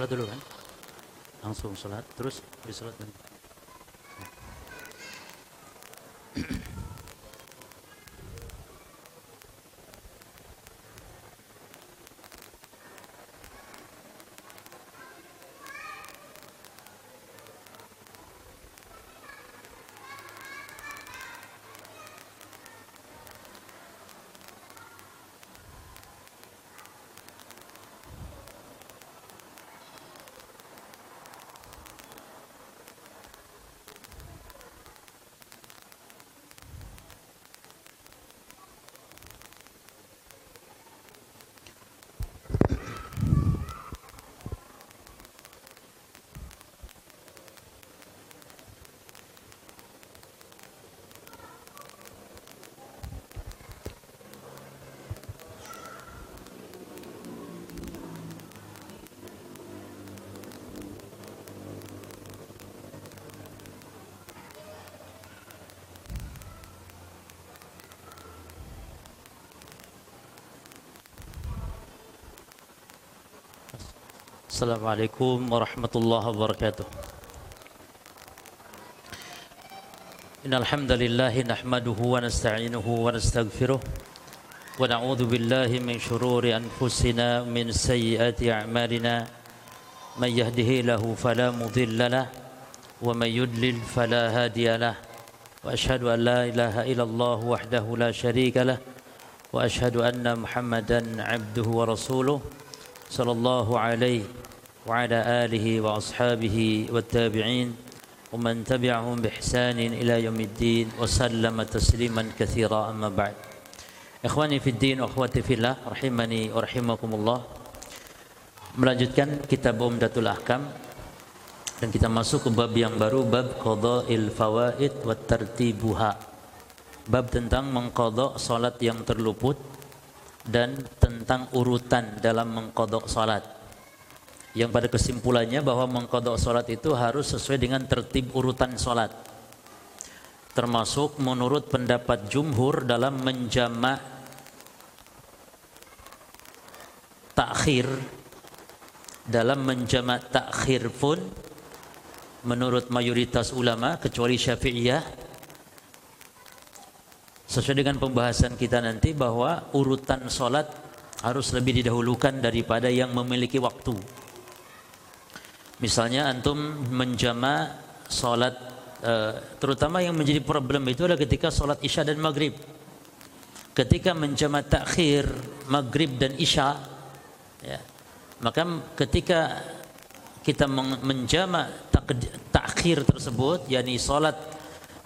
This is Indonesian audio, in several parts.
sholat dulu kan? Langsung sholat terus di sholat nanti السلام عليكم ورحمة الله وبركاته. إن الحمد لله نحمده ونستعينه ونستغفره ونعوذ بالله من شرور أنفسنا من سيئات أعمالنا. من يهده له فلا مضل له ومن يدلل فلا هادي له. وأشهد أن لا إله إلا الله وحده لا شريك له. وأشهد أن محمدا عبده ورسوله صلى الله عليه وعلى آله وأصحابه والتابعين ومن تبعهم بإحسان إلى يوم الدين وسلم تسليما كثيرا أما بعد إخواني في الدين وأخواتي في الله رحمني ورحمكم الله melanjutkan kitab Umdatul Ahkam dan kita masuk ke bab yang baru bab qada'il fawaid wa tartibuha bab tentang mengqada salat yang terluput dan tentang urutan dalam mengkodok salat. Yang pada kesimpulannya bahwa mengkodok salat itu harus sesuai dengan tertib urutan salat. Termasuk menurut pendapat jumhur dalam menjamak takhir dalam menjamak takhir pun menurut mayoritas ulama kecuali Syafi'iyah sesuai dengan pembahasan kita nanti bahwa urutan solat harus lebih didahulukan daripada yang memiliki waktu. Misalnya antum menjama solat, eh, terutama yang menjadi problem itu adalah ketika solat isya dan maghrib. Ketika menjama takhir maghrib dan isya, ya, maka ketika kita menjama takhir tersebut, yakni solat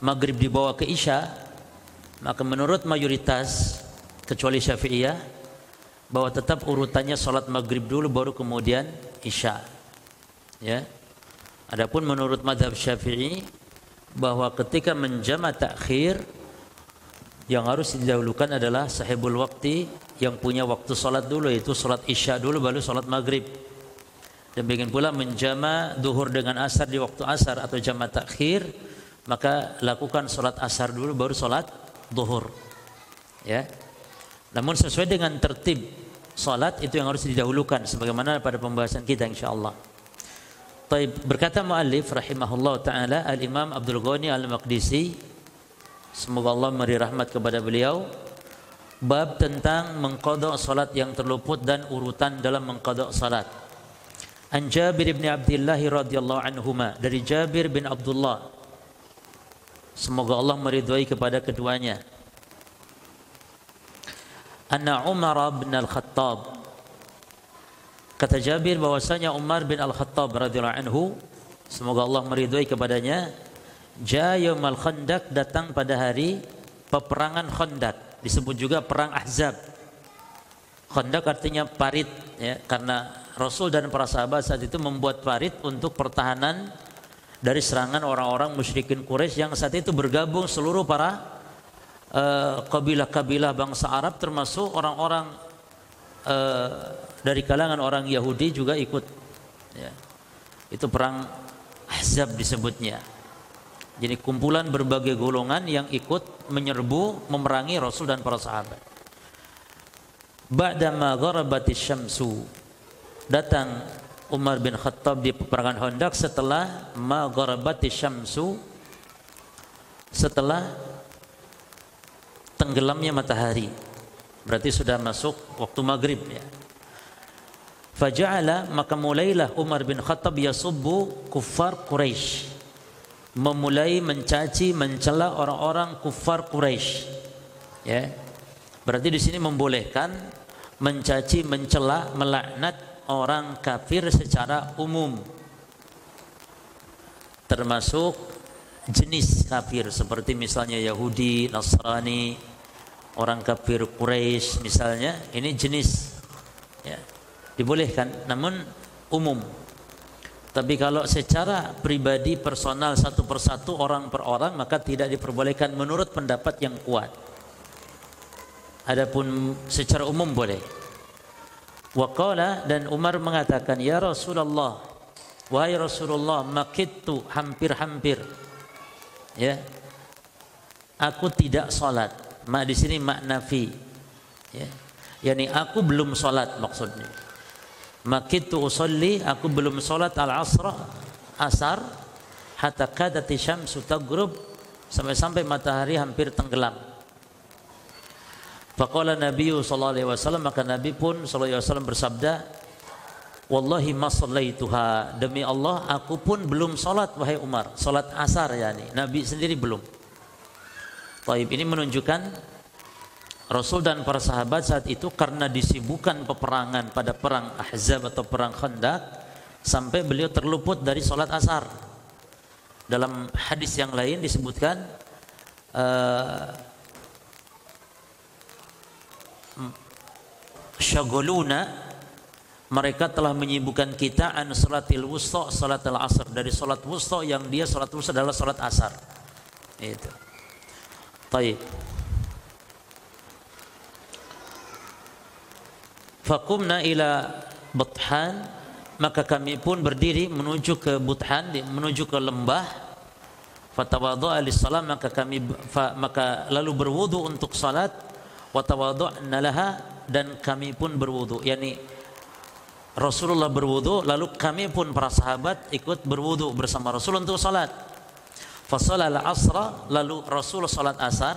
maghrib dibawa ke isya, maka menurut mayoritas kecuali Syafi'iyah bahwa tetap urutannya salat maghrib dulu baru kemudian isya. Ya. Adapun menurut madhab Syafi'i bahwa ketika menjama takhir yang harus didahulukan adalah sahibul waktu yang punya waktu salat dulu yaitu salat isya dulu baru salat maghrib. Demikian pula menjama duhur dengan asar di waktu asar atau jama takhir maka lakukan salat asar dulu baru salat duhur. Ya. Namun sesuai dengan tertib salat itu yang harus didahulukan sebagaimana pada pembahasan kita insyaallah. Taib berkata muallif rahimahullah taala Al-Imam Abdul Ghani Al-Maqdisi semoga Allah memberi rahmat kepada beliau bab tentang mengqada salat yang terluput dan urutan dalam mengqada salat. An Jabir bin Abdullah radhiyallahu anhuma dari Jabir bin Abdullah Semoga Allah meridhai kepada keduanya. Anna Umar bin Al-Khattab kata Jabir bahwasanya Umar bin Al-Khattab radhiyallahu anhu semoga Allah meridhai kepadanya Jayamal Khandaq datang pada hari peperangan Khandaq disebut juga perang Ahzab. Khandaq artinya parit ya karena Rasul dan para sahabat saat itu membuat parit untuk pertahanan dari serangan orang-orang musyrikin Quraisy yang saat itu bergabung seluruh para uh, kabilah-kabilah bangsa Arab termasuk orang-orang uh, dari kalangan orang Yahudi juga ikut. Ya. itu perang Ahzab disebutnya. Jadi kumpulan berbagai golongan yang ikut menyerbu memerangi Rasul dan para sahabat. Ba'dama gharabatis syamsu datang Umar bin Khattab di peperangan Hondak setelah ma gharabatis syamsu setelah tenggelamnya matahari berarti sudah masuk waktu maghrib ya. Faja'ala maka mulailah Umar bin Khattab yasubbu kuffar Quraisy memulai mencaci mencela orang-orang kufar Quraisy ya. Berarti di sini membolehkan mencaci, mencela, melaknat orang kafir secara umum. Termasuk jenis kafir seperti misalnya Yahudi, Nasrani, orang kafir Quraisy misalnya, ini jenis ya. Dibolehkan namun umum. Tapi kalau secara pribadi personal satu persatu orang per orang maka tidak diperbolehkan menurut pendapat yang kuat. Adapun secara umum boleh. Waqala dan Umar mengatakan, "Ya Rasulullah, wahai Rasulullah, makittu hampir-hampir." Ya. Aku tidak salat. Mak di sini mak nafi. Ya. Yani aku belum salat maksudnya. Makittu usalli, aku belum salat al-asr, asar hatta kadati syamsu taghrub sampai-sampai matahari hampir tenggelam. Faqala Nabi sallallahu alaihi wasallam maka Nabi pun sallallahu alaihi wasallam bersabda Wallahi ma sallaituha demi Allah aku pun belum salat wahai Umar salat asar yani Nabi sendiri belum Taib ini menunjukkan Rasul dan para sahabat saat itu karena disibukkan peperangan pada perang Ahzab atau perang Khandaq sampai beliau terluput dari salat asar. Dalam hadis yang lain disebutkan uh, syagoluna mereka telah menyibukkan kita an salatil wusta salatil asar. Dari salat wusta yang dia salat wusta adalah salat asar. Itu taib Fakumna ila Buthan maka kami pun berdiri menuju ke Buthan menuju ke lembah. Fatawadhu'a lis-salam maka kami maka lalu berwudu untuk salat. Wa tawadhu'na laha dan kami pun berwudu. Yakni Rasulullah berwudu lalu kami pun para sahabat ikut berwudu bersama Rasul untuk salat fasalal asra lalu Rasul salat asar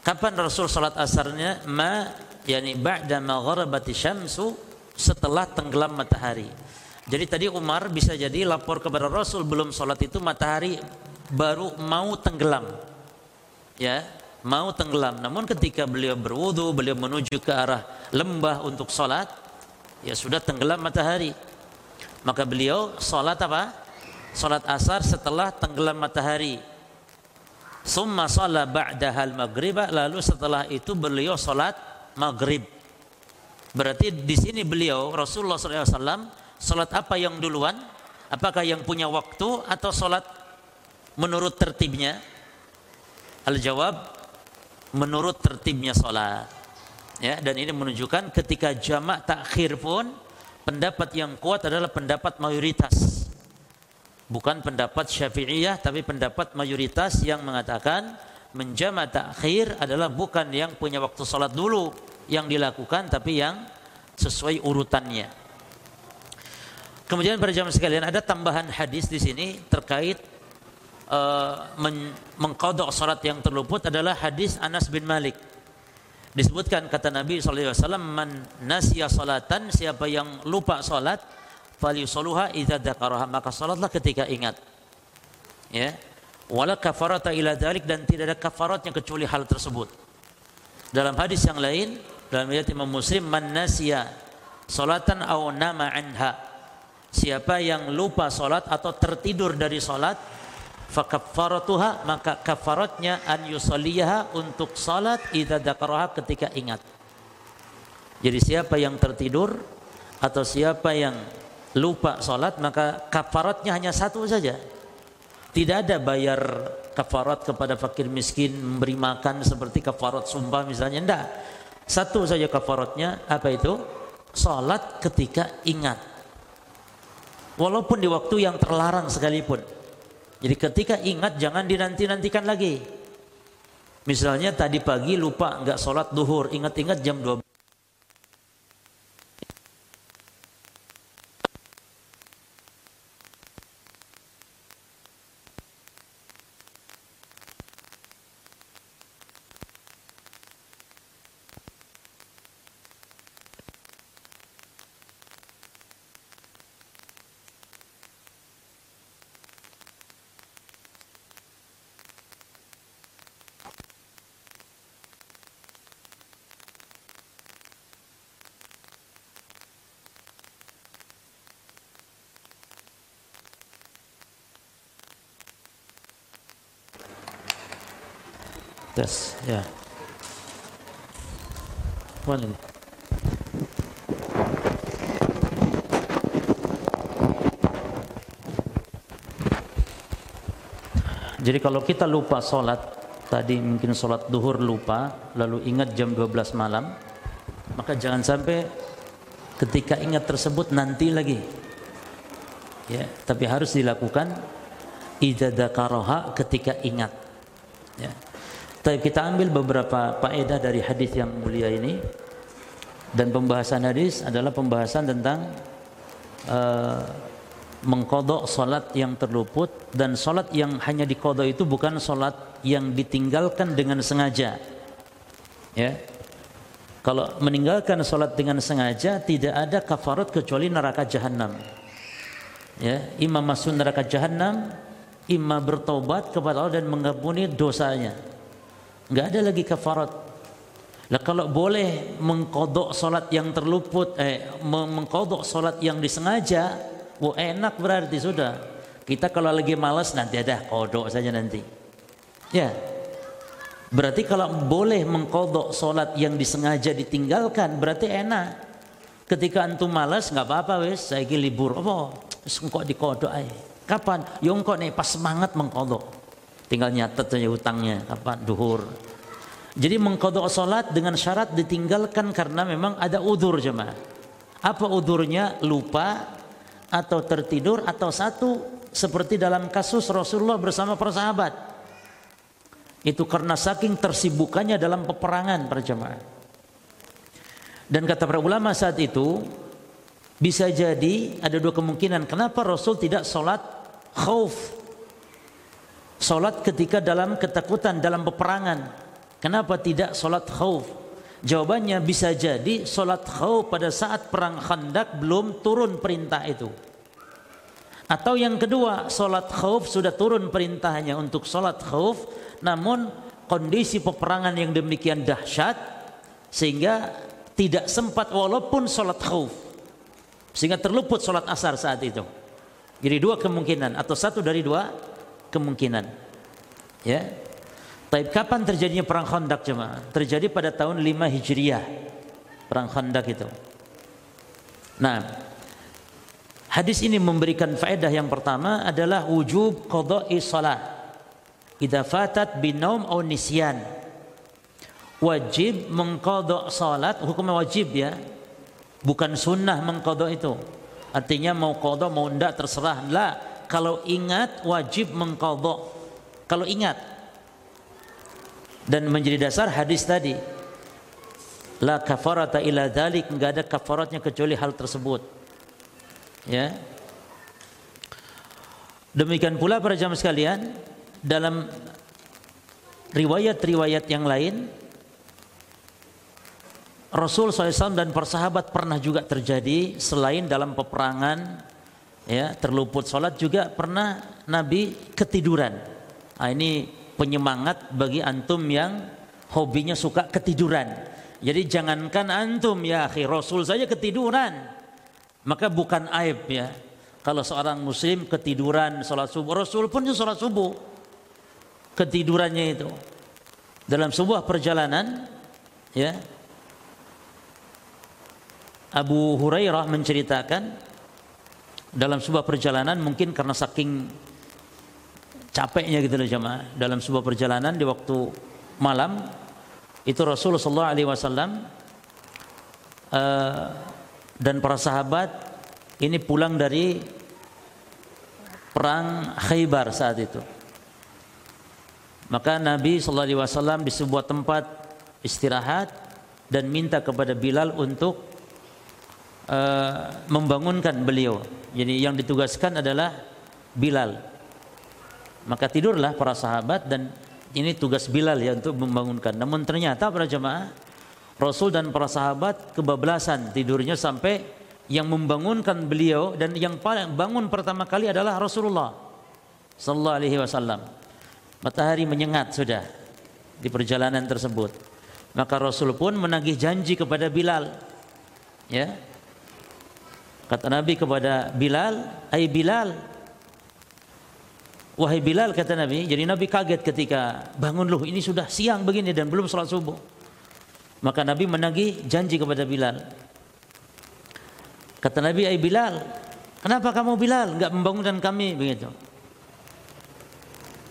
kapan Rasul salat asarnya ma yakni ba'da ma gharabati syamsu setelah tenggelam matahari jadi tadi Umar bisa jadi lapor kepada Rasul belum salat itu matahari baru mau tenggelam ya mau tenggelam. Namun ketika beliau berwudu, beliau menuju ke arah lembah untuk sholat, ya sudah tenggelam matahari. Maka beliau sholat apa? Sholat asar setelah tenggelam matahari. Summa sholat ba'dahal maghribah, lalu setelah itu beliau sholat maghrib. Berarti di sini beliau Rasulullah SAW sholat apa yang duluan? Apakah yang punya waktu atau sholat menurut tertibnya? Al-jawab menurut tertibnya sholat. Ya, dan ini menunjukkan ketika jamak takhir pun pendapat yang kuat adalah pendapat mayoritas. Bukan pendapat Syafi'iyah tapi pendapat mayoritas yang mengatakan menjamak takhir adalah bukan yang punya waktu sholat dulu yang dilakukan tapi yang sesuai urutannya. Kemudian pada jam sekalian ada tambahan hadis di sini terkait uh, mengkodok salat yang terluput adalah hadis Anas bin Malik. Disebutkan kata Nabi SAW, man nasya salatan, siapa yang lupa salat, falyusoluha idza dzakaraha, maka salatlah ketika ingat. Ya. Wala kafarata ila dzalik dan tidak ada kafaratnya kecuali hal tersebut. Dalam hadis yang lain, dalam riwayat Imam Muslim, man nasya salatan aw nama anha. siapa yang lupa solat atau tertidur dari solat fakaffaratuha maka kafaratnya an yusalliyaha untuk salat idza dzakaraha ketika ingat. Jadi siapa yang tertidur atau siapa yang lupa salat maka kafaratnya hanya satu saja. Tidak ada bayar kafarat kepada fakir miskin memberi makan seperti kafarat sumpah misalnya enggak. Satu saja kafaratnya apa itu? Salat ketika ingat. Walaupun di waktu yang terlarang sekalipun. Jadi ketika ingat jangan dinanti-nantikan lagi. Misalnya tadi pagi lupa nggak sholat duhur, ingat-ingat jam 12. Tes, ya. Mana ini? Jadi kalau kita lupa sholat, tadi mungkin sholat duhur lupa, lalu ingat jam 12 malam, maka jangan sampai ketika ingat tersebut nanti lagi. Ya, tapi harus dilakukan idadakaroha ketika ingat. Ya. Tapi kita ambil beberapa faedah dari hadis yang mulia ini. Dan pembahasan hadis adalah pembahasan tentang uh, mengkodok solat yang terluput. Dan solat yang hanya dikodok itu bukan solat yang ditinggalkan dengan sengaja. Ya, kalau meninggalkan solat dengan sengaja tidak ada kafarat kecuali neraka jahanam. Ya, imam masuk neraka jahanam, imam bertobat kepada Allah dan mengampuni dosanya nggak ada lagi kafarat. Lah kalau boleh mengkodok solat yang terluput, eh mengkodok solat yang disengaja, wah enak berarti sudah. Kita kalau lagi malas nanti ada kodok saja nanti. Ya, berarti kalau boleh mengkodok solat yang disengaja ditinggalkan, berarti enak. Ketika antum malas nggak apa-apa wes, saya libur. Apa? Engkau dikodok aja. Kapan? Ya nih pas semangat mengkodok. Tinggal nyatet saja hutangnya kapan duhur. Jadi mengkodok sholat dengan syarat ditinggalkan karena memang ada udur jemaah. Apa udurnya? Lupa atau tertidur atau satu seperti dalam kasus Rasulullah bersama para sahabat. Itu karena saking tersibukannya dalam peperangan para jemaah. Dan kata para ulama saat itu bisa jadi ada dua kemungkinan kenapa Rasul tidak sholat khauf Salat ketika dalam ketakutan, dalam peperangan. Kenapa tidak salat khauf? Jawabannya bisa jadi salat khauf pada saat perang Khandak belum turun perintah itu. Atau yang kedua, salat khauf sudah turun perintahnya untuk salat khauf, namun kondisi peperangan yang demikian dahsyat sehingga tidak sempat walaupun salat khauf. Sehingga terluput salat asar saat itu. Jadi dua kemungkinan atau satu dari dua kemungkinan. Ya. Tapi kapan terjadinya perang Khandaq jemaah? Terjadi pada tahun 5 Hijriah. Perang Khandaq itu. Nah, hadis ini memberikan faedah yang pertama adalah wujub qada'i salat. Idza fatat binaum aw nisyan. Wajib mengqada salat, hukumnya wajib ya. Bukan sunnah mengqada itu. Artinya mau qada mau ndak terserah. La, kalau ingat wajib mengkodok kalau ingat. Dan menjadi dasar hadis tadi. La kafarata ila dzalik enggak ada kafaratnya kecuali hal tersebut. Ya. Demikian pula para jamaah sekalian dalam riwayat-riwayat yang lain Rasul SAW dan persahabat pernah juga terjadi selain dalam peperangan ya terluput sholat juga pernah Nabi ketiduran. Nah, ini penyemangat bagi antum yang hobinya suka ketiduran. Jadi jangankan antum ya akhi Rasul saja ketiduran. Maka bukan aib ya. Kalau seorang muslim ketiduran sholat subuh, Rasul pun sholat subuh. Ketidurannya itu. Dalam sebuah perjalanan, ya, Abu Hurairah menceritakan dalam sebuah perjalanan mungkin karena saking capeknya gitu loh jemaah dalam sebuah perjalanan di waktu malam itu Rasulullah sallallahu alaihi wasallam uh, dan para sahabat ini pulang dari perang Khaybar saat itu. Maka Nabi sallallahu alaihi wasallam di sebuah tempat istirahat dan minta kepada Bilal untuk uh, membangunkan beliau. Jadi yang ditugaskan adalah Bilal. Maka tidurlah para sahabat dan ini tugas Bilal ya untuk membangunkan. Namun ternyata para jemaah Rasul dan para sahabat kebablasan tidurnya sampai yang membangunkan beliau dan yang paling bangun pertama kali adalah Rasulullah sallallahu alaihi wasallam. Matahari menyengat sudah di perjalanan tersebut. Maka Rasul pun menagih janji kepada Bilal. Ya. Kata Nabi kepada Bilal, "Ai Bilal, Wahai Bilal kata Nabi, jadi Nabi kaget ketika bangun loh ini sudah siang begini dan belum sholat subuh. Maka Nabi menagih janji kepada Bilal. Kata Nabi, "Ai Bilal, kenapa kamu Bilal enggak membangunkan kami?" begitu.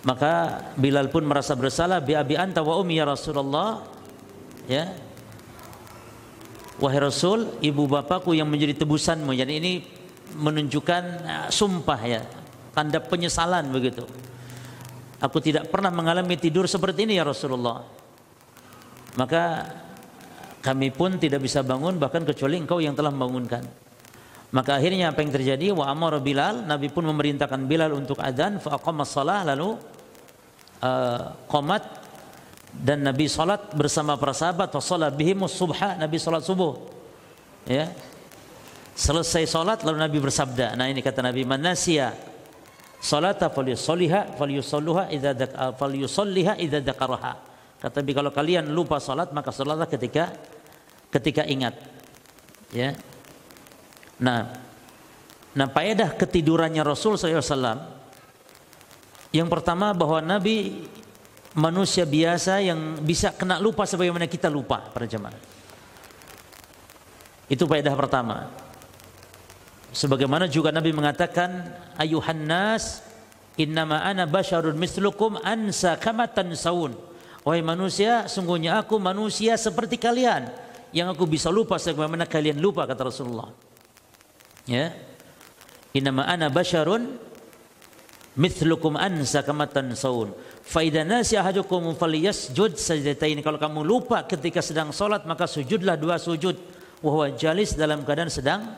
Maka Bilal pun merasa bersalah, "Bi abi anta wa ya Rasulullah." Ya. Wahai Rasul, ibu bapakku yang menjadi tebusanmu. Jadi ini menunjukkan uh, sumpah ya, tanda penyesalan begitu. Aku tidak pernah mengalami tidur seperti ini ya Rasulullah. Maka kami pun tidak bisa bangun bahkan kecuali engkau yang telah membangunkan. Maka akhirnya apa yang terjadi? Wa amara Bilal, Nabi pun memerintahkan Bilal untuk adzan, fa aqama lalu uh, dan Nabi salat bersama para sahabat wa shalla bihim subha, Nabi salat subuh. Ya. Selesai salat lalu Nabi bersabda. Nah ini kata Nabi, "Man nasiya salata falyusalliha falyusalluha idza falyusalliha idza dzakaraha. Kata Nabi kalau kalian lupa salat maka salatlah ketika ketika ingat. Ya. Nah, nah faedah ketidurannya Rasul SAW yang pertama bahwa Nabi manusia biasa yang bisa kena lupa sebagaimana kita lupa para jemaah. Itu faedah pertama. Sebagaimana juga Nabi mengatakan, ayuhan nas, innama ana basyarun mislukum ansa kama tansawun. Wahai manusia, sungguhnya aku manusia seperti kalian yang aku bisa lupa sebagaimana kalian lupa kata Rasulullah. Ya. Innama ana basyarun mithlukum ansa kama tansawun. Fa idza nasi ahadukum falyasjud sajdatain. Kalau kamu lupa ketika sedang salat maka sujudlah dua sujud. Wahwa jalis dalam keadaan sedang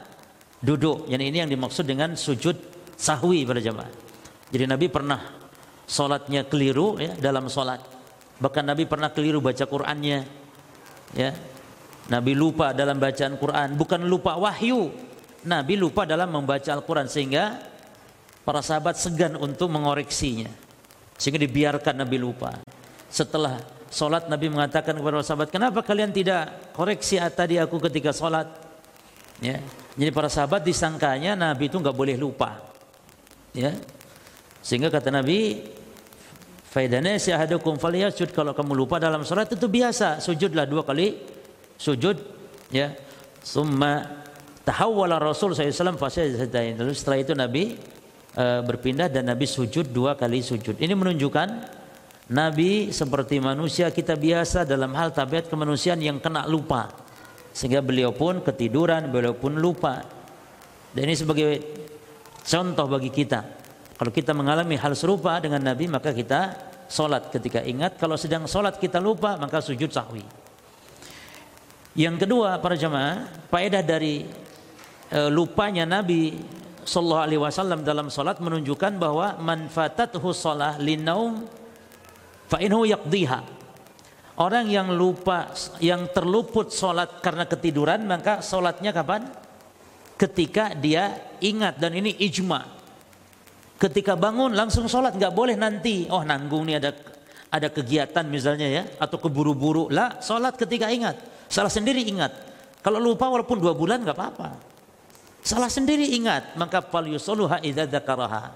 duduk. Yang ini yang dimaksud dengan sujud sahwi pada jamaah. Jadi Nabi pernah solatnya keliru ya dalam solat. Bahkan Nabi pernah keliru baca Qur'annya. Ya. Nabi lupa dalam bacaan Quran, bukan lupa wahyu. Nabi lupa dalam membaca Al-Quran sehingga para sahabat segan untuk mengoreksinya. Sehingga dibiarkan Nabi lupa. Setelah solat Nabi mengatakan kepada sahabat, kenapa kalian tidak koreksi tadi aku ketika solat? Ya. Jadi para sahabat disangkanya Nabi itu nggak boleh lupa. Ya. Sehingga kata Nabi, "Faidana syahadukum falyasjud." Kalau kamu lupa dalam salat itu biasa, sujudlah dua kali sujud ya. Summa tahawwala Rasul SAW. Lalu setelah itu Nabi e, berpindah dan Nabi sujud dua kali sujud. Ini menunjukkan Nabi seperti manusia kita biasa dalam hal tabiat kemanusiaan yang kena lupa. Sehingga beliau pun ketiduran, beliau pun lupa. Dan ini sebagai contoh bagi kita. Kalau kita mengalami hal serupa dengan Nabi, maka kita sholat ketika ingat. Kalau sedang sholat kita lupa, maka sujud sahwi. Yang kedua, para jemaah, faedah dari e, lupanya Nabi Sallallahu Alaihi Wasallam dalam sholat menunjukkan bahwa manfaatatuhu sholah linaum fa inhu yaqdiha Orang yang lupa, yang terluput sholat karena ketiduran, maka sholatnya kapan? Ketika dia ingat dan ini ijma. Ketika bangun langsung sholat, nggak boleh nanti. Oh nanggung nih ada ada kegiatan misalnya ya, atau keburu-buru. Lah sholat ketika ingat. Salah sendiri ingat. Kalau lupa walaupun dua bulan nggak apa-apa. Salah sendiri ingat, maka fal idza dzakaraha.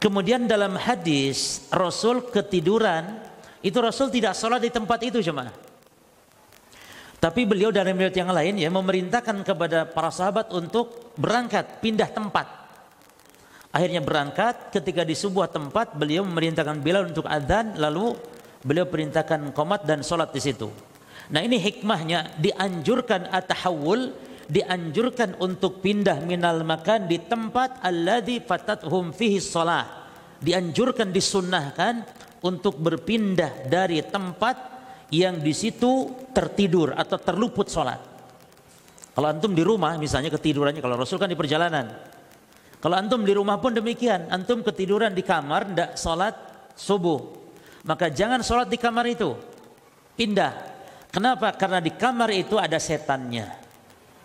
Kemudian dalam hadis Rasul ketiduran, itu Rasul tidak sholat di tempat itu cuma. Tapi beliau dalam riwayat yang lain ya memerintahkan kepada para sahabat untuk berangkat pindah tempat. Akhirnya berangkat ketika di sebuah tempat beliau memerintahkan Bilal untuk adzan lalu beliau perintahkan komat dan sholat di situ. Nah ini hikmahnya dianjurkan atahawul dianjurkan untuk pindah minal makan di tempat alladhi fatathum fihi shalah. Dianjurkan disunnahkan untuk berpindah dari tempat yang di situ tertidur atau terluput sholat. Kalau antum di rumah misalnya ketidurannya kalau Rasul kan di perjalanan. Kalau antum di rumah pun demikian, antum ketiduran di kamar ndak sholat subuh, maka jangan sholat di kamar itu, pindah. Kenapa? Karena di kamar itu ada setannya.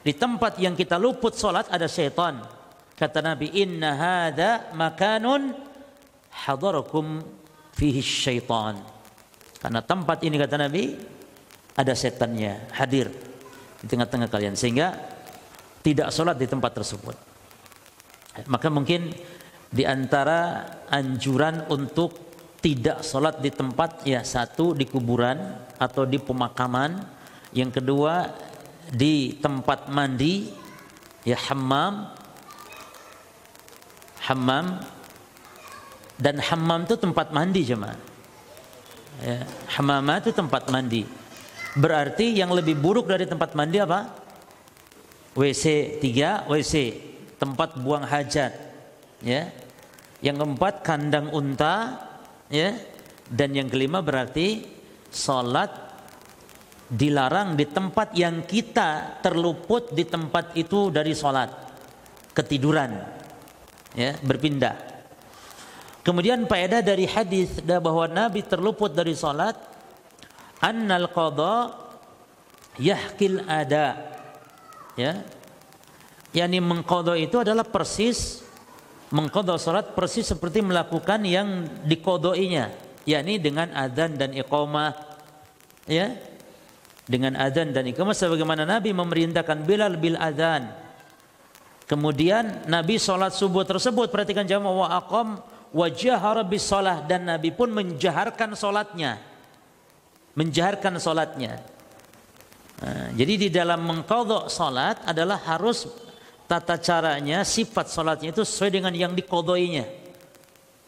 Di tempat yang kita luput solat ada syaitan. Kata Nabi, inna hada makanun hadarakum fihi syaitan. Karena tempat ini kata Nabi ada setannya hadir di tengah-tengah kalian sehingga tidak sholat di tempat tersebut. Maka mungkin di antara anjuran untuk tidak sholat di tempat ya satu di kuburan atau di pemakaman, yang kedua di tempat mandi ya hammam. Hammam. Dan hammam itu tempat mandi jemaah. Ya, hammam itu tempat mandi. Berarti yang lebih buruk dari tempat mandi apa? WC 3 WC tempat buang hajat ya. Yang keempat kandang unta ya. Dan yang kelima berarti salat dilarang di tempat yang kita terluput di tempat itu dari sholat. Ketiduran ya berpindah. Kemudian faedah dari hadis bahwa Nabi terluput dari sholat annal qada yahkil ada. Ya. Yakni mengqadha itu adalah persis mengqadha salat persis seperti melakukan yang dikodoinya yakni dengan adzan dan iqamah. Ya dengan adzan dan iqamah sebagaimana Nabi memerintahkan Bilal bil adzan. Kemudian Nabi salat subuh tersebut perhatikan jamaah wa aqam wa bis dan Nabi pun menjaharkan salatnya. Menjaharkan salatnya. Nah, jadi di dalam mengkodok salat adalah harus tata caranya, sifat salatnya itu sesuai dengan yang dikodoinya.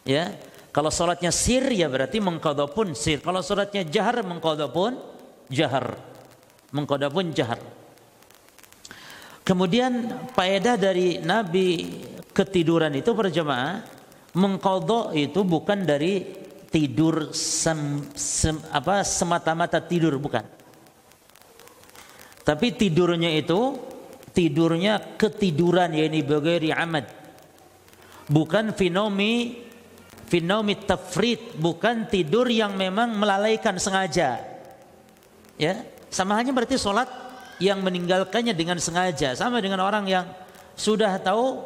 Ya, kalau salatnya sir ya berarti mengkodok pun sir. Kalau salatnya jahar mengkodok pun jahar. Mengkoda pun jahar. Kemudian faedah dari Nabi ketiduran itu berjamaah mengkodok itu bukan dari tidur sem, sem, apa semata-mata tidur bukan. Tapi tidurnya itu tidurnya ketiduran yakni bagairi amad. Bukan fenomi fenomi tafrid, bukan tidur yang memang melalaikan sengaja. Ya, sama hanya berarti sholat yang meninggalkannya dengan sengaja. Sama dengan orang yang sudah tahu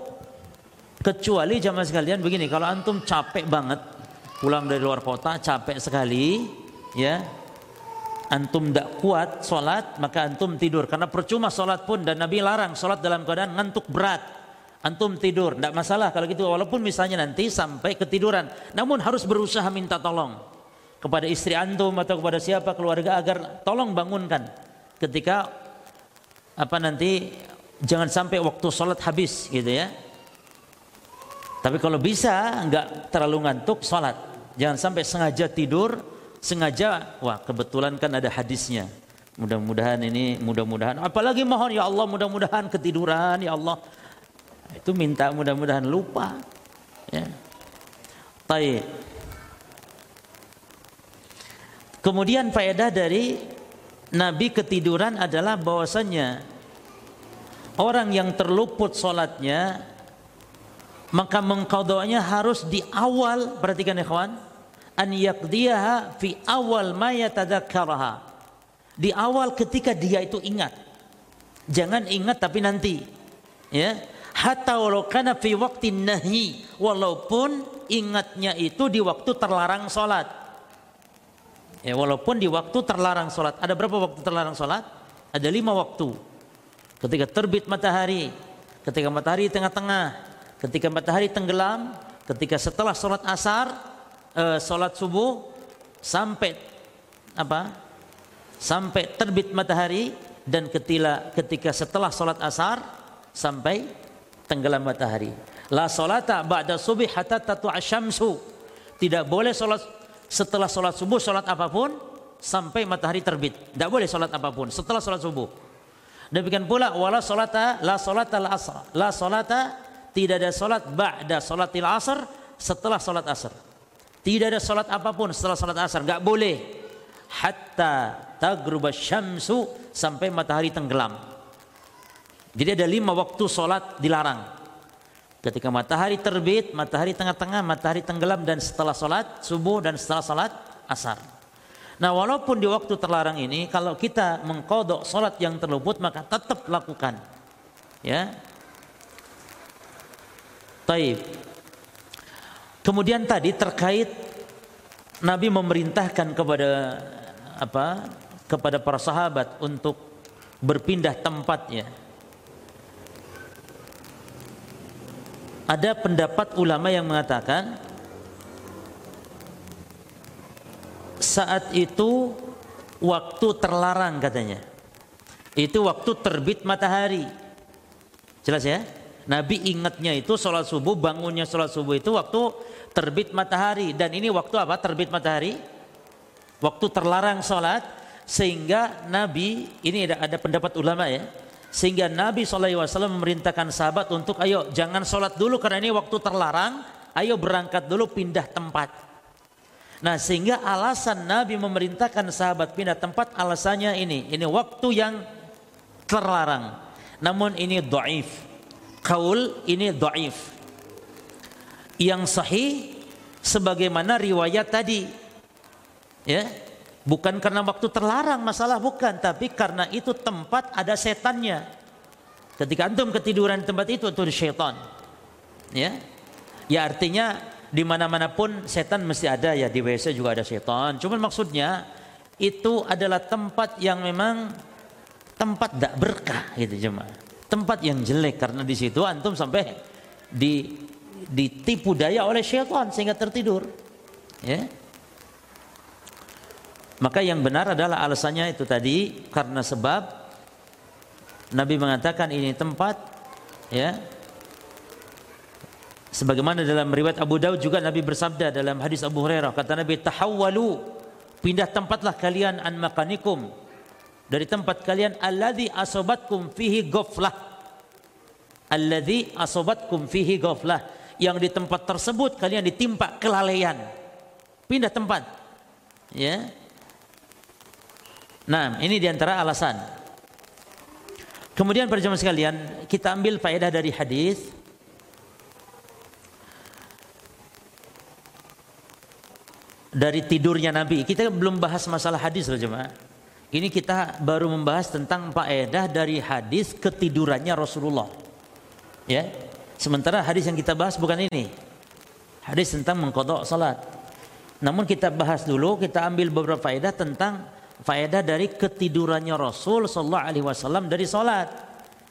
kecuali jamaah sekalian begini. Kalau antum capek banget pulang dari luar kota capek sekali ya antum tidak kuat sholat maka antum tidur karena percuma sholat pun dan Nabi larang sholat dalam keadaan ngantuk berat antum tidur tidak masalah kalau gitu walaupun misalnya nanti sampai ketiduran namun harus berusaha minta tolong kepada istri antum atau kepada siapa keluarga agar tolong bangunkan ketika apa nanti jangan sampai waktu sholat habis gitu ya. Tapi kalau bisa nggak terlalu ngantuk sholat, jangan sampai sengaja tidur, sengaja wah kebetulan kan ada hadisnya. Mudah-mudahan ini mudah-mudahan apalagi mohon ya Allah mudah-mudahan ketiduran ya Allah. Itu minta mudah-mudahan lupa. Ya. Taib. Kemudian faedah dari Nabi ketiduran adalah bahwasanya orang yang terluput solatnya maka mengkodohnya harus di awal perhatikan ya kawan an yakdiyaha fi awal ma yatadzakaraha di awal ketika dia itu ingat. Jangan ingat tapi nanti ya. Hatta walau kana fi waqtin nahi walaupun ingatnya itu di waktu terlarang salat Ya, walaupun di waktu terlarang sholat. Ada berapa waktu terlarang sholat? Ada lima waktu. Ketika terbit matahari ketika matahari tengah-tengah, ketika matahari tenggelam, ketika setelah sholat asar, uh, sholat subuh sampai apa? Sampai terbit matahari dan ketika ketika setelah sholat asar sampai tenggelam matahari. La solata ba'da subuh hatta tatu asyamsu. Tidak boleh sholat setelah sholat subuh sholat apa pun sampai matahari terbit. Tidak boleh sholat apa pun setelah sholat subuh. Demikian pula wala solata la solata la asr. La solata tidak ada solat ba'da solatil asr setelah solat asar. Tidak ada solat apa pun setelah solat asar. Enggak boleh. Hatta tagruba syamsu sampai matahari tenggelam. Jadi ada lima waktu solat dilarang. Ketika matahari terbit, matahari tengah-tengah, matahari tenggelam dan setelah solat subuh dan setelah solat asar. Nah walaupun di waktu terlarang ini kalau kita mengkodok solat yang terluput maka tetap lakukan. Ya, Taib. Kemudian tadi terkait Nabi memerintahkan kepada apa? kepada para sahabat untuk berpindah tempatnya. Ada pendapat ulama yang mengatakan saat itu waktu terlarang katanya. Itu waktu terbit matahari. Jelas ya? Nabi ingatnya itu sholat subuh, bangunnya sholat subuh itu waktu terbit matahari. Dan ini waktu apa terbit matahari? Waktu terlarang sholat. Sehingga Nabi, ini ada, ada pendapat ulama ya. Sehingga Nabi SAW memerintahkan sahabat untuk ayo jangan sholat dulu karena ini waktu terlarang. Ayo berangkat dulu pindah tempat. Nah sehingga alasan Nabi memerintahkan sahabat pindah tempat alasannya ini. Ini waktu yang terlarang. Namun ini do'if kaul ini do'if. Yang sahih sebagaimana riwayat tadi. Ya, bukan karena waktu terlarang masalah bukan, tapi karena itu tempat ada setannya. Ketika antum ketiduran di tempat itu itu syaitan. Ya. Ya artinya di mana-mana pun setan mesti ada ya di WC juga ada setan. Cuman maksudnya itu adalah tempat yang memang tempat tidak berkah gitu jemaah tempat yang jelek karena di situ antum sampai di ditipu daya oleh syaitan sehingga tertidur. Ya. Maka yang benar adalah alasannya itu tadi karena sebab Nabi mengatakan ini tempat ya. Sebagaimana dalam riwayat Abu Daud juga Nabi bersabda dalam hadis Abu Hurairah kata Nabi tahawwalu pindah tempatlah kalian an makanikum. Dari tempat kalian alladzi asobatkum fihi ghaflah alladzi asobatkum fihi ghaflah yang di tempat tersebut kalian ditimpa kelalaian. Pindah tempat. Ya nah ini di antara alasan kemudian para sekalian kita ambil faedah dari hadis dari tidurnya Nabi kita belum bahas masalah hadis loh jemaah ini kita baru membahas tentang faedah dari hadis ketidurannya Rasulullah. Ya. Sementara hadis yang kita bahas bukan ini. Hadis tentang mengkodok salat. Namun kita bahas dulu, kita ambil beberapa faedah tentang faedah dari ketidurannya Rasul sallallahu alaihi wasallam dari salat.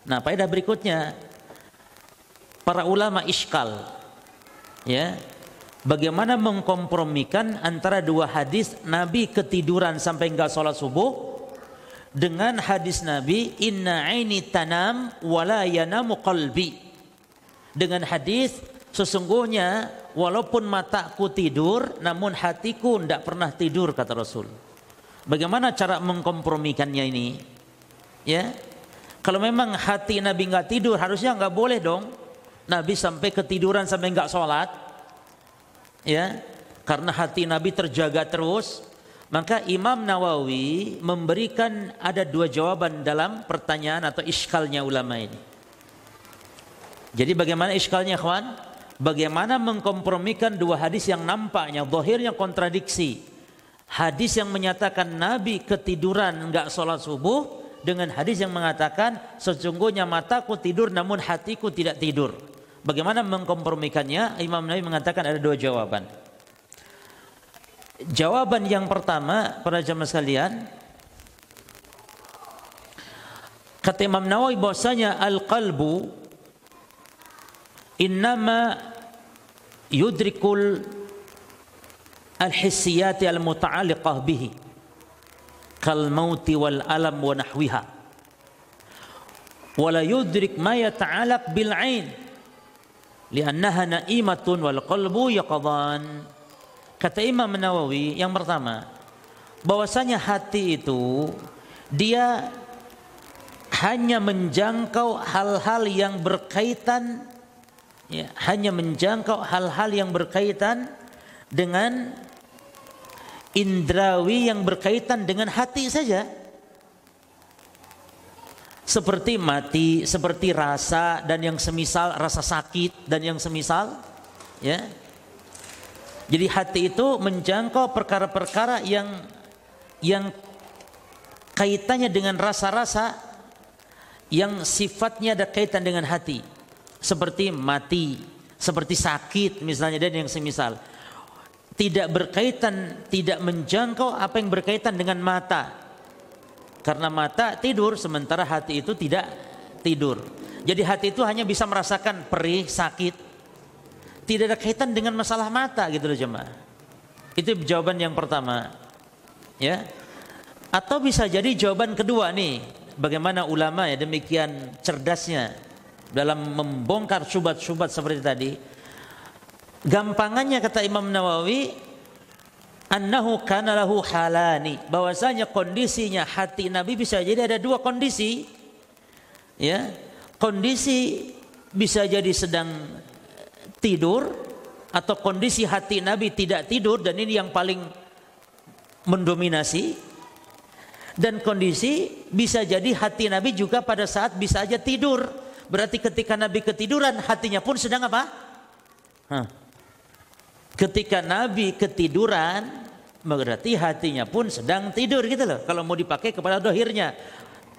Nah, faedah berikutnya. Para ulama iskal ya bagaimana mengkompromikan antara dua hadis Nabi ketiduran sampai enggak sholat subuh dengan hadis Nabi inna aini tanam wala qalbi. Dengan hadis sesungguhnya walaupun mataku tidur namun hatiku tidak pernah tidur kata Rasul bagaimana cara mengkompromikannya ini ya kalau memang hati Nabi nggak tidur harusnya nggak boleh dong Nabi sampai ketiduran sampai nggak sholat ya karena hati Nabi terjaga terus maka Imam Nawawi memberikan ada dua jawaban dalam pertanyaan atau iskalnya ulama ini. Jadi bagaimana iskalnya kawan? Bagaimana mengkompromikan dua hadis yang nampaknya zahirnya kontradiksi. Hadis yang menyatakan Nabi ketiduran enggak sholat subuh dengan hadis yang mengatakan sesungguhnya mataku tidur namun hatiku tidak tidur. Bagaimana mengkompromikannya? Imam Nawawi mengatakan ada dua jawaban. Jawaban yang pertama para jemaah sekalian kata Imam Nawawi bahwasanya al-qalbu innama yudrikul al-hissiyati al-muta'alliqah bihi kal mauti wal alam wa nahwiha wala yudrik ma yata'alaq bil ain li'annaha na'imatun wal qalbu yaqadan kata Imam Nawawi yang pertama bahwasanya hati itu dia hanya menjangkau hal-hal yang berkaitan ya, hanya menjangkau hal-hal yang berkaitan dengan indrawi yang berkaitan dengan hati saja. Seperti mati, seperti rasa dan yang semisal rasa sakit dan yang semisal ya. Jadi hati itu menjangkau perkara-perkara yang yang kaitannya dengan rasa-rasa yang sifatnya ada kaitan dengan hati. Seperti mati, seperti sakit misalnya dan yang semisal tidak berkaitan, tidak menjangkau apa yang berkaitan dengan mata. Karena mata tidur sementara hati itu tidak tidur. Jadi hati itu hanya bisa merasakan perih, sakit. Tidak ada kaitan dengan masalah mata gitu loh jemaah. Itu jawaban yang pertama. Ya. Atau bisa jadi jawaban kedua nih, bagaimana ulama ya demikian cerdasnya dalam membongkar subat-subat seperti tadi Gampangannya kata Imam Nawawi annahu kana halani. Bahwasanya kondisinya hati Nabi bisa jadi ada dua kondisi. Ya kondisi bisa jadi sedang tidur atau kondisi hati Nabi tidak tidur dan ini yang paling mendominasi. Dan kondisi bisa jadi hati Nabi juga pada saat bisa aja tidur. Berarti ketika Nabi ketiduran hatinya pun sedang apa? Hah Ketika Nabi ketiduran, berarti hatinya pun sedang tidur gitu loh. Kalau mau dipakai kepada dohirnya.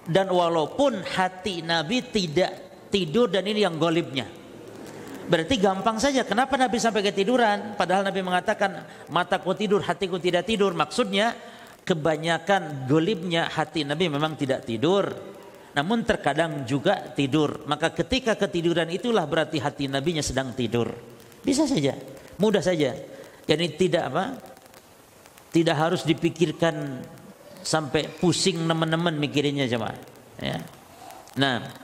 Dan walaupun hati Nabi tidak tidur dan ini yang golibnya. Berarti gampang saja. Kenapa Nabi sampai ketiduran? Padahal Nabi mengatakan mataku tidur, hatiku tidak tidur. Maksudnya kebanyakan golibnya hati Nabi memang tidak tidur. Namun terkadang juga tidur. Maka ketika ketiduran itulah berarti hati Nabinya sedang tidur. Bisa saja. Mudah saja. Jadi tidak apa? Tidak harus dipikirkan sampai pusing teman-teman mikirinnya jemaah. Ya. Nah,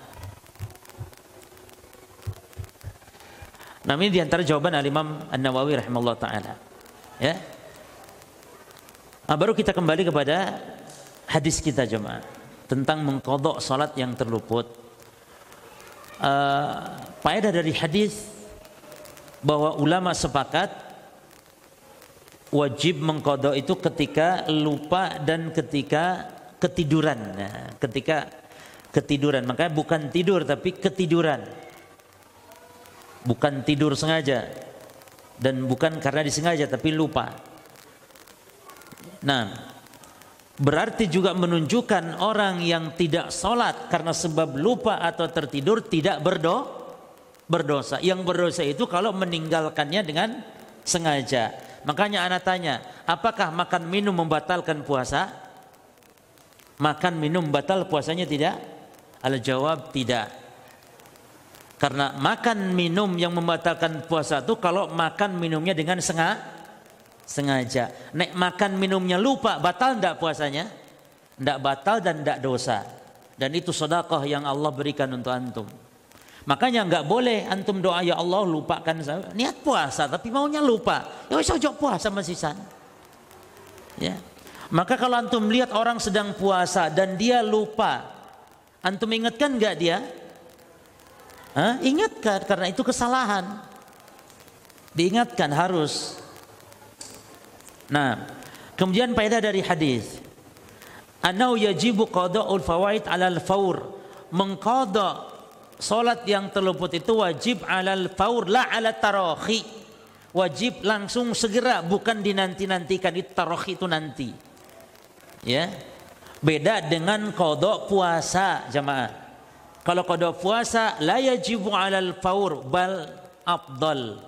Nah ini di antara jawaban al-Imam An-Nawawi rahimahullah ta'ala. Ya. Nah, baru kita kembali kepada hadis kita jemaah. Tentang mengkodok salat yang terluput. Uh, faedah dari hadis bahwa ulama sepakat wajib mengkodok itu ketika lupa dan ketika ketiduran. Nah, ketika ketiduran, makanya bukan tidur tapi ketiduran. Bukan tidur sengaja dan bukan karena disengaja tapi lupa. Nah, berarti juga menunjukkan orang yang tidak sholat karena sebab lupa atau tertidur tidak berdoa berdosa. Yang berdosa itu kalau meninggalkannya dengan sengaja. Makanya anak tanya, apakah makan minum membatalkan puasa? Makan minum batal puasanya tidak? Al jawab tidak. Karena makan minum yang membatalkan puasa itu kalau makan minumnya dengan sengaja. sengaja. Nek makan minumnya lupa, batal tidak puasanya? Tidak batal dan tidak dosa. Dan itu sodakoh yang Allah berikan untuk antum. Makanya nggak boleh antum doa ya Allah lupakan saya. Niat puasa tapi maunya lupa. Ya wis ojo puasa masisan. Ya. Maka kalau antum lihat orang sedang puasa dan dia lupa, antum ingatkan nggak dia? Hah? Ingatkan karena itu kesalahan. Diingatkan harus. Nah, kemudian faedah dari hadis. Anau yajibu qada'ul fawaid 'alal faur. Mengqada Salat yang terluput itu wajib alal faur la ala tarohi. Wajib langsung segera bukan dinanti-nantikan itu tarohi itu nanti. Ya. Beda dengan kodok puasa jamaah. Kalau kodok puasa la yajibu alal faur bal afdal.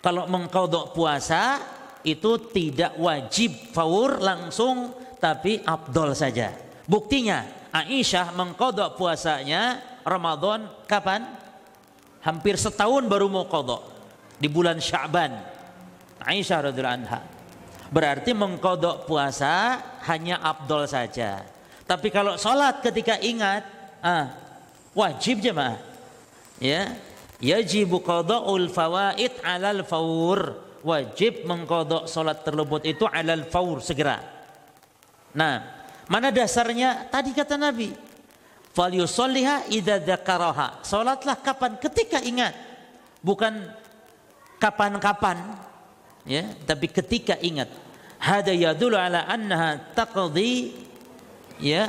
Kalau mengkodok puasa itu tidak wajib faur langsung tapi afdol saja. Buktinya Aisyah mengkodok puasanya Ramadan kapan? hampir setahun baru mau kodok di bulan Sya'ban. Aisyah radhiyallahu anha. Berarti mengkodok puasa hanya abdol saja. Tapi kalau sholat ketika ingat, ah, wajib jemaah. Ya, yajibu qada'ul fawaid 'alal faur. Wajib mengkodok sholat terlebut itu 'alal faur segera. Nah, mana dasarnya? Tadi kata Nabi, fal yusalliha idza dzakaraha. Salatlah kapan? Ketika ingat. Bukan kapan-kapan ya, tapi ketika ingat. Hada yadullu ala annaha taqdi ya.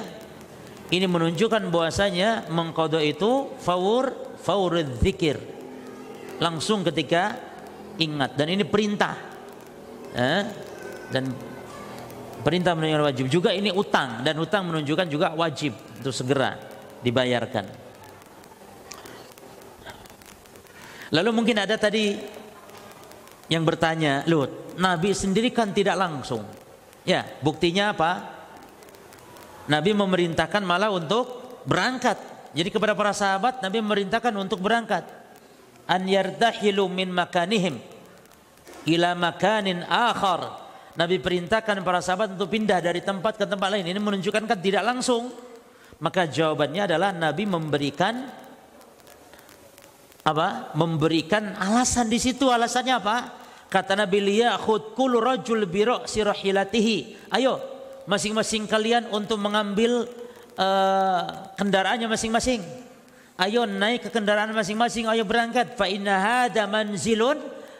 Ini menunjukkan bahwasanya mengkodok itu faur faur zikir. Langsung ketika ingat dan ini perintah. Ya, dan perintah menunjukkan wajib juga ini utang dan utang menunjukkan juga wajib untuk segera dibayarkan. Lalu mungkin ada tadi yang bertanya, "Lut, Nabi sendiri kan tidak langsung." Ya, buktinya apa? Nabi memerintahkan malah untuk berangkat. Jadi kepada para sahabat Nabi memerintahkan untuk berangkat. An yardahilu min makanihim ila makanin akhar. Nabi perintahkan para sahabat untuk pindah dari tempat ke tempat lain. Ini menunjukkan kan tidak langsung maka jawabannya adalah Nabi memberikan apa? Memberikan alasan di situ. Alasannya apa? Kata Nabi liyakhud kullu rajul bi sirahilatihi. Ayo, masing-masing kalian untuk mengambil uh, kendaraannya masing-masing. Ayo naik ke kendaraan masing-masing, ayo berangkat. Fa inna hada manzilun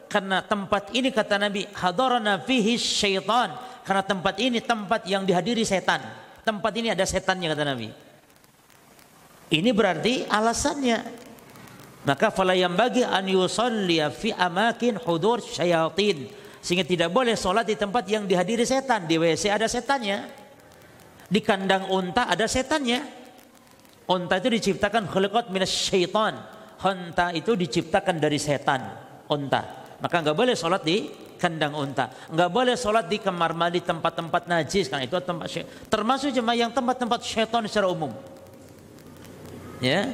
karena tempat ini kata Nabi hadarana fihi syaitan. Karena tempat ini tempat yang dihadiri setan. Tempat ini ada setannya kata Nabi. Ini berarti alasannya. Maka fala yang bagi an yusalliya fi amakin hudur syayatin. Sehingga tidak boleh sholat di tempat yang dihadiri setan. Di WC ada setannya. Di kandang unta ada setannya. Unta itu diciptakan khuliqat minas syaitan. Unta itu diciptakan dari setan. Unta. Maka nggak boleh sholat di kandang unta. Nggak boleh sholat di kamar mandi tempat-tempat najis. Karena itu tempat syaitan. Termasuk cuma yang tempat-tempat syaitan secara umum. Ya.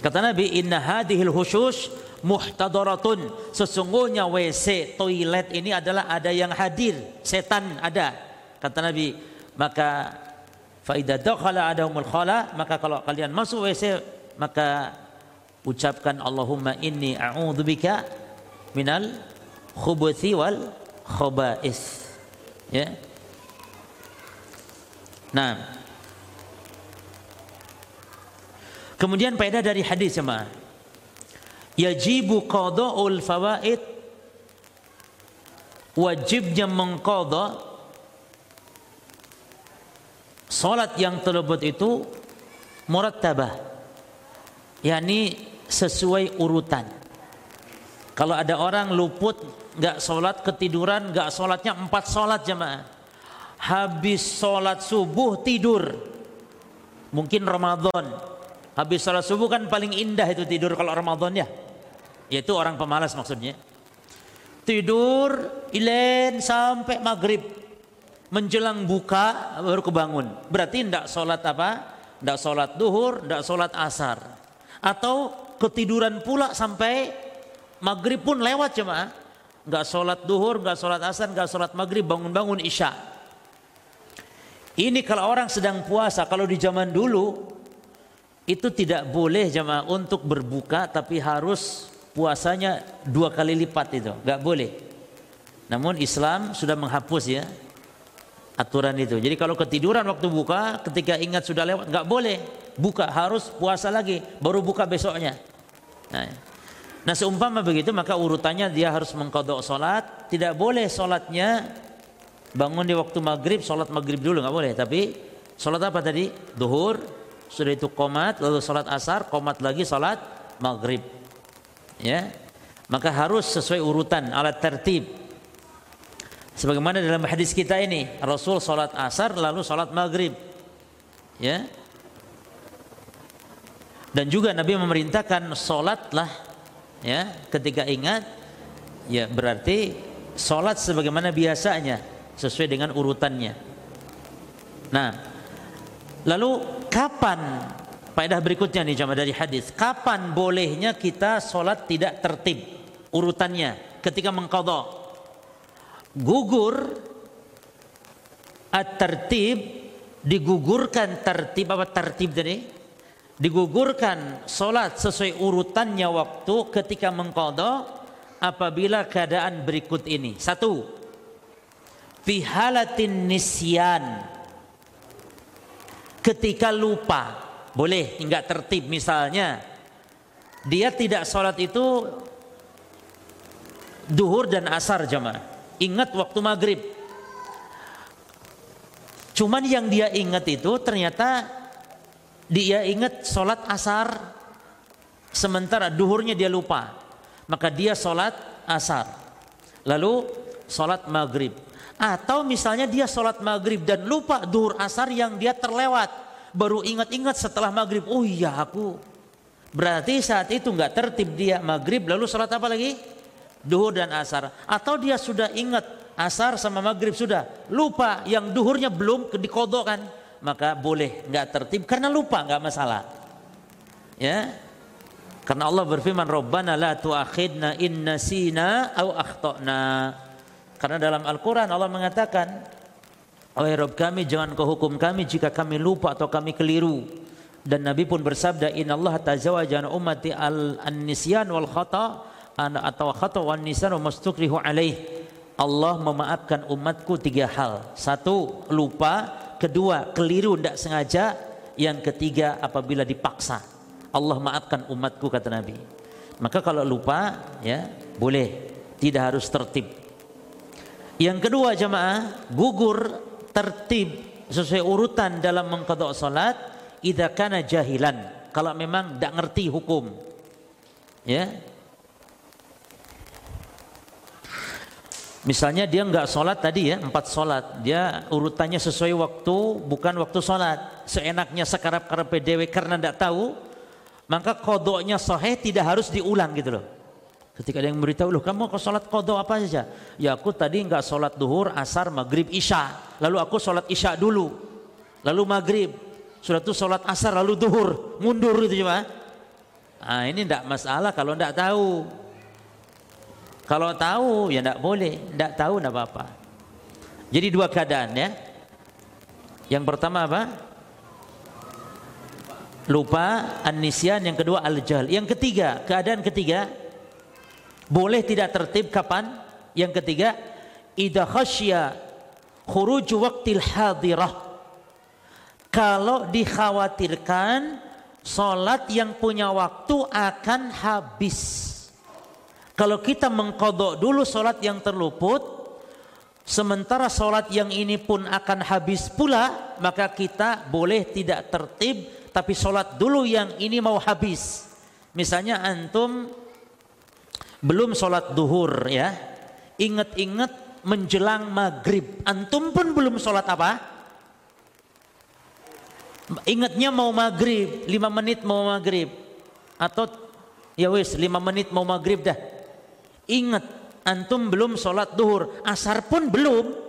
Kata Nabi, "Inna hadhil hushus muhtadaratun." Sesungguhnya WC, toilet ini adalah ada yang hadir, setan ada. Kata Nabi, maka faida dakhala adahumul khala, maka kalau kalian masuk WC, maka ucapkan Allahumma inni a'udzubika minal khubuthi wal khaba'is. Ya. Nah, Kemudian faedah dari hadis jemaah. Yajibu qada'ul fawaid. Wajibnya mengqada salat yang terlebut itu murattabah yakni sesuai urutan. Kalau ada orang luput nggak sholat ketiduran nggak sholatnya empat sholat jemaah habis sholat subuh tidur. Mungkin Ramadan Habis salat subuh kan paling indah itu tidur kalau Ramadan ya. Yaitu orang pemalas maksudnya. Tidur ilen sampai maghrib. Menjelang buka baru kebangun. Berarti tidak sholat apa? Tidak sholat duhur, tidak sholat asar. Atau ketiduran pula sampai maghrib pun lewat cuma. Nggak sholat duhur, nggak sholat asar, nggak sholat maghrib, bangun-bangun isya. Ini kalau orang sedang puasa, kalau di zaman dulu itu tidak boleh jemaah untuk berbuka tapi harus puasanya dua kali lipat itu. Nggak boleh. Namun Islam sudah menghapus ya aturan itu. Jadi kalau ketiduran waktu buka ketika ingat sudah lewat nggak boleh. Buka harus puasa lagi baru buka besoknya. Nah, nah seumpama begitu maka urutannya dia harus mengkodok sholat tidak boleh sholatnya bangun di waktu maghrib sholat maghrib dulu nggak boleh. Tapi sholat apa tadi? Duhur sudah itu komat lalu sholat asar komat lagi sholat maghrib. Ya. Maka harus sesuai urutan alat tertib. Sebagaimana dalam hadis kita ini Rasul sholat asar lalu sholat maghrib. Ya. Dan juga Nabi memerintahkan sholatlah ya ketika ingat ya berarti sholat sebagaimana biasanya sesuai dengan urutannya. Nah Lalu kapan Faedah berikutnya nih jamaah dari hadis. Kapan bolehnya kita sholat tidak tertib urutannya ketika mengkodok? Gugur at-tertib digugurkan tertib apa tertib tadi? Digugurkan sholat sesuai urutannya waktu ketika mengkodok apabila keadaan berikut ini. Satu, fihalatin nisyan ketika lupa boleh nggak tertib misalnya. Dia tidak sholat itu duhur dan asar jamaah ingat waktu maghrib. Cuman yang dia ingat itu ternyata dia ingat sholat asar. Sementara duhurnya dia lupa. Maka dia sholat asar. Lalu sholat maghrib atau misalnya dia sholat maghrib dan lupa duhur asar yang dia terlewat baru ingat-ingat setelah maghrib, oh iya aku. Berarti saat itu nggak tertib dia maghrib lalu sholat apa lagi? Duhur dan asar. Atau dia sudah ingat asar sama maghrib sudah lupa yang duhurnya belum dikodok kan maka boleh nggak tertib karena lupa nggak masalah ya karena Allah berfirman Rabbana la tu'akhidna in nasina au akhtana karena dalam Al-Quran Allah mengatakan Wahai Rabb kami jangan kau hukum kami jika kami lupa atau kami keliru. Dan Nabi pun bersabda Inna Allah tazawaja an ummati al-nisyan wal khata atau khata wan nisan wa mastukrihu alaih. Allah memaafkan umatku tiga hal. Satu, lupa. Kedua, keliru tidak sengaja. Yang ketiga, apabila dipaksa. Allah maafkan umatku kata Nabi. Maka kalau lupa, ya boleh. Tidak harus tertib. Yang kedua jamaah, gugur tertib sesuai urutan dalam mengkodok salat idza kana jahilan. Kalau memang tidak ngerti hukum. Ya. Misalnya dia nggak sholat tadi ya empat sholat dia urutannya sesuai waktu bukan waktu sholat seenaknya sekarap karena PDW karena tidak tahu maka kodoknya sahih tidak harus diulang gitu loh Ketika ada yang memberitahu, loh kamu ke sholat kodok apa saja? Ya aku tadi nggak sholat duhur, asar, maghrib, isya. Lalu aku sholat isya dulu. Lalu maghrib. Sudah itu sholat asar, lalu duhur. Mundur itu cuma. Nah ini tidak masalah kalau tidak tahu. Kalau tahu ya tidak boleh. Tidak tahu tidak apa-apa. Jadi dua keadaan ya. Yang pertama apa? Lupa, anisian. Yang kedua al-jahl. Yang ketiga, keadaan ketiga boleh tidak tertib kapan? Yang ketiga, idza khasya khuruj waqtil hadirah. Kalau dikhawatirkan salat yang punya waktu akan habis. Kalau kita mengkodok dulu salat yang terluput, sementara salat yang ini pun akan habis pula, maka kita boleh tidak tertib, tapi salat dulu yang ini mau habis. Misalnya antum belum sholat duhur ya. Ingat-ingat menjelang maghrib. Antum pun belum sholat apa? Ingatnya mau maghrib lima menit mau maghrib. Atau ya wis lima menit mau maghrib dah. Ingat antum belum sholat duhur. Asar pun belum.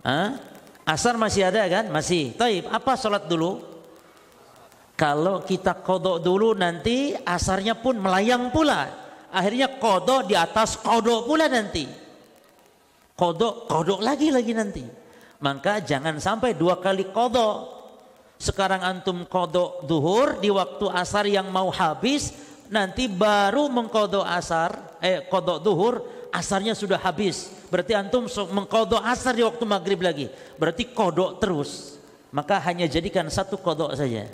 Hah? asar masih ada kan? Masih. Taib apa sholat dulu? Kalau kita kodok dulu nanti asarnya pun melayang pula akhirnya kodok di atas kodok pula nanti. Kodok kodok lagi lagi nanti. Maka jangan sampai dua kali kodok. Sekarang antum kodok duhur di waktu asar yang mau habis nanti baru mengkodok asar eh kodok duhur asarnya sudah habis. Berarti antum mengkodok asar di waktu maghrib lagi. Berarti kodok terus. Maka hanya jadikan satu kodok saja.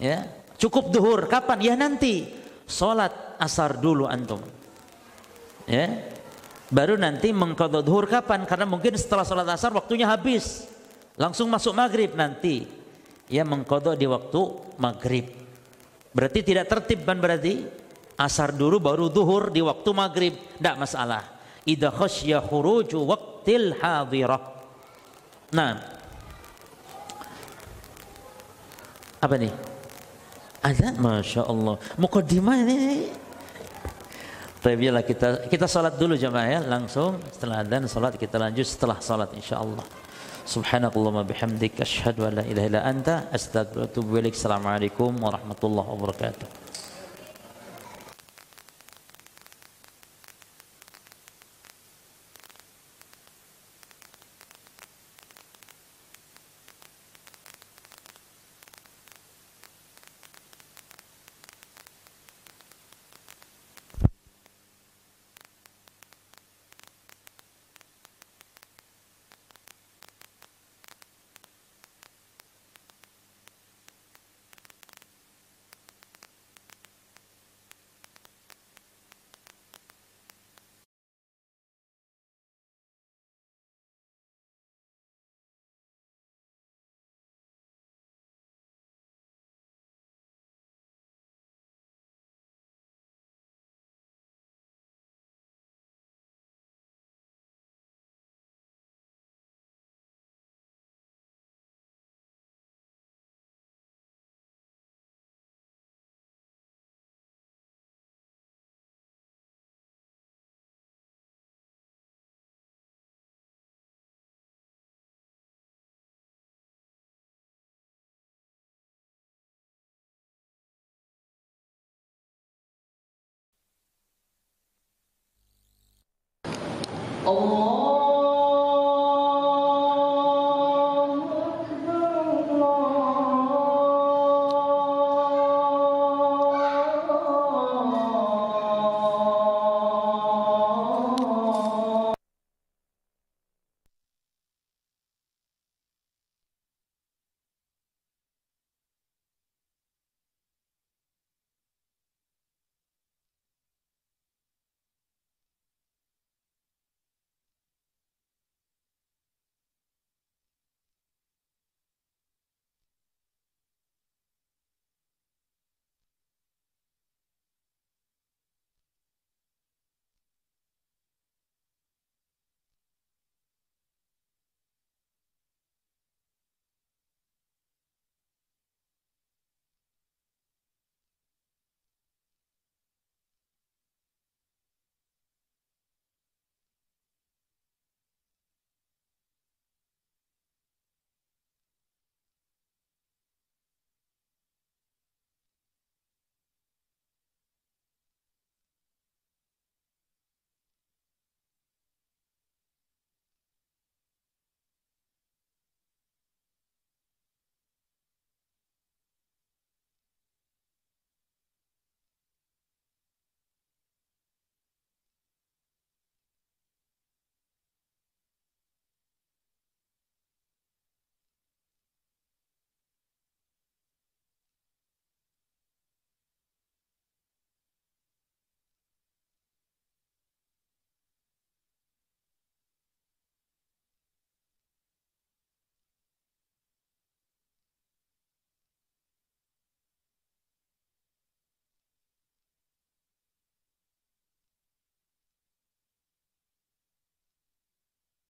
Ya. Cukup duhur. Kapan? Ya nanti Sholat asar dulu antum. Ya. Baru nanti mengkodok duhur kapan? Karena mungkin setelah sholat asar waktunya habis. Langsung masuk maghrib nanti. Ya mengkodok di waktu maghrib. Berarti tidak tertib kan berarti? Asar dulu baru duhur di waktu maghrib. Tidak masalah. Idha khasya khuruju waktil hadirah. Nah. Apa nih? Ada, masya Allah. Mukaddimah ini. Tapi lah kita kita salat dulu jemaah ya langsung setelah adzan salat kita lanjut setelah salat insya Allah. Subhanakallahumma bihamdik asyhadu an la ilaha illa anta astaghfiruka wa atubu ilaik. Assalamualaikum warahmatullahi wabarakatuh. Allah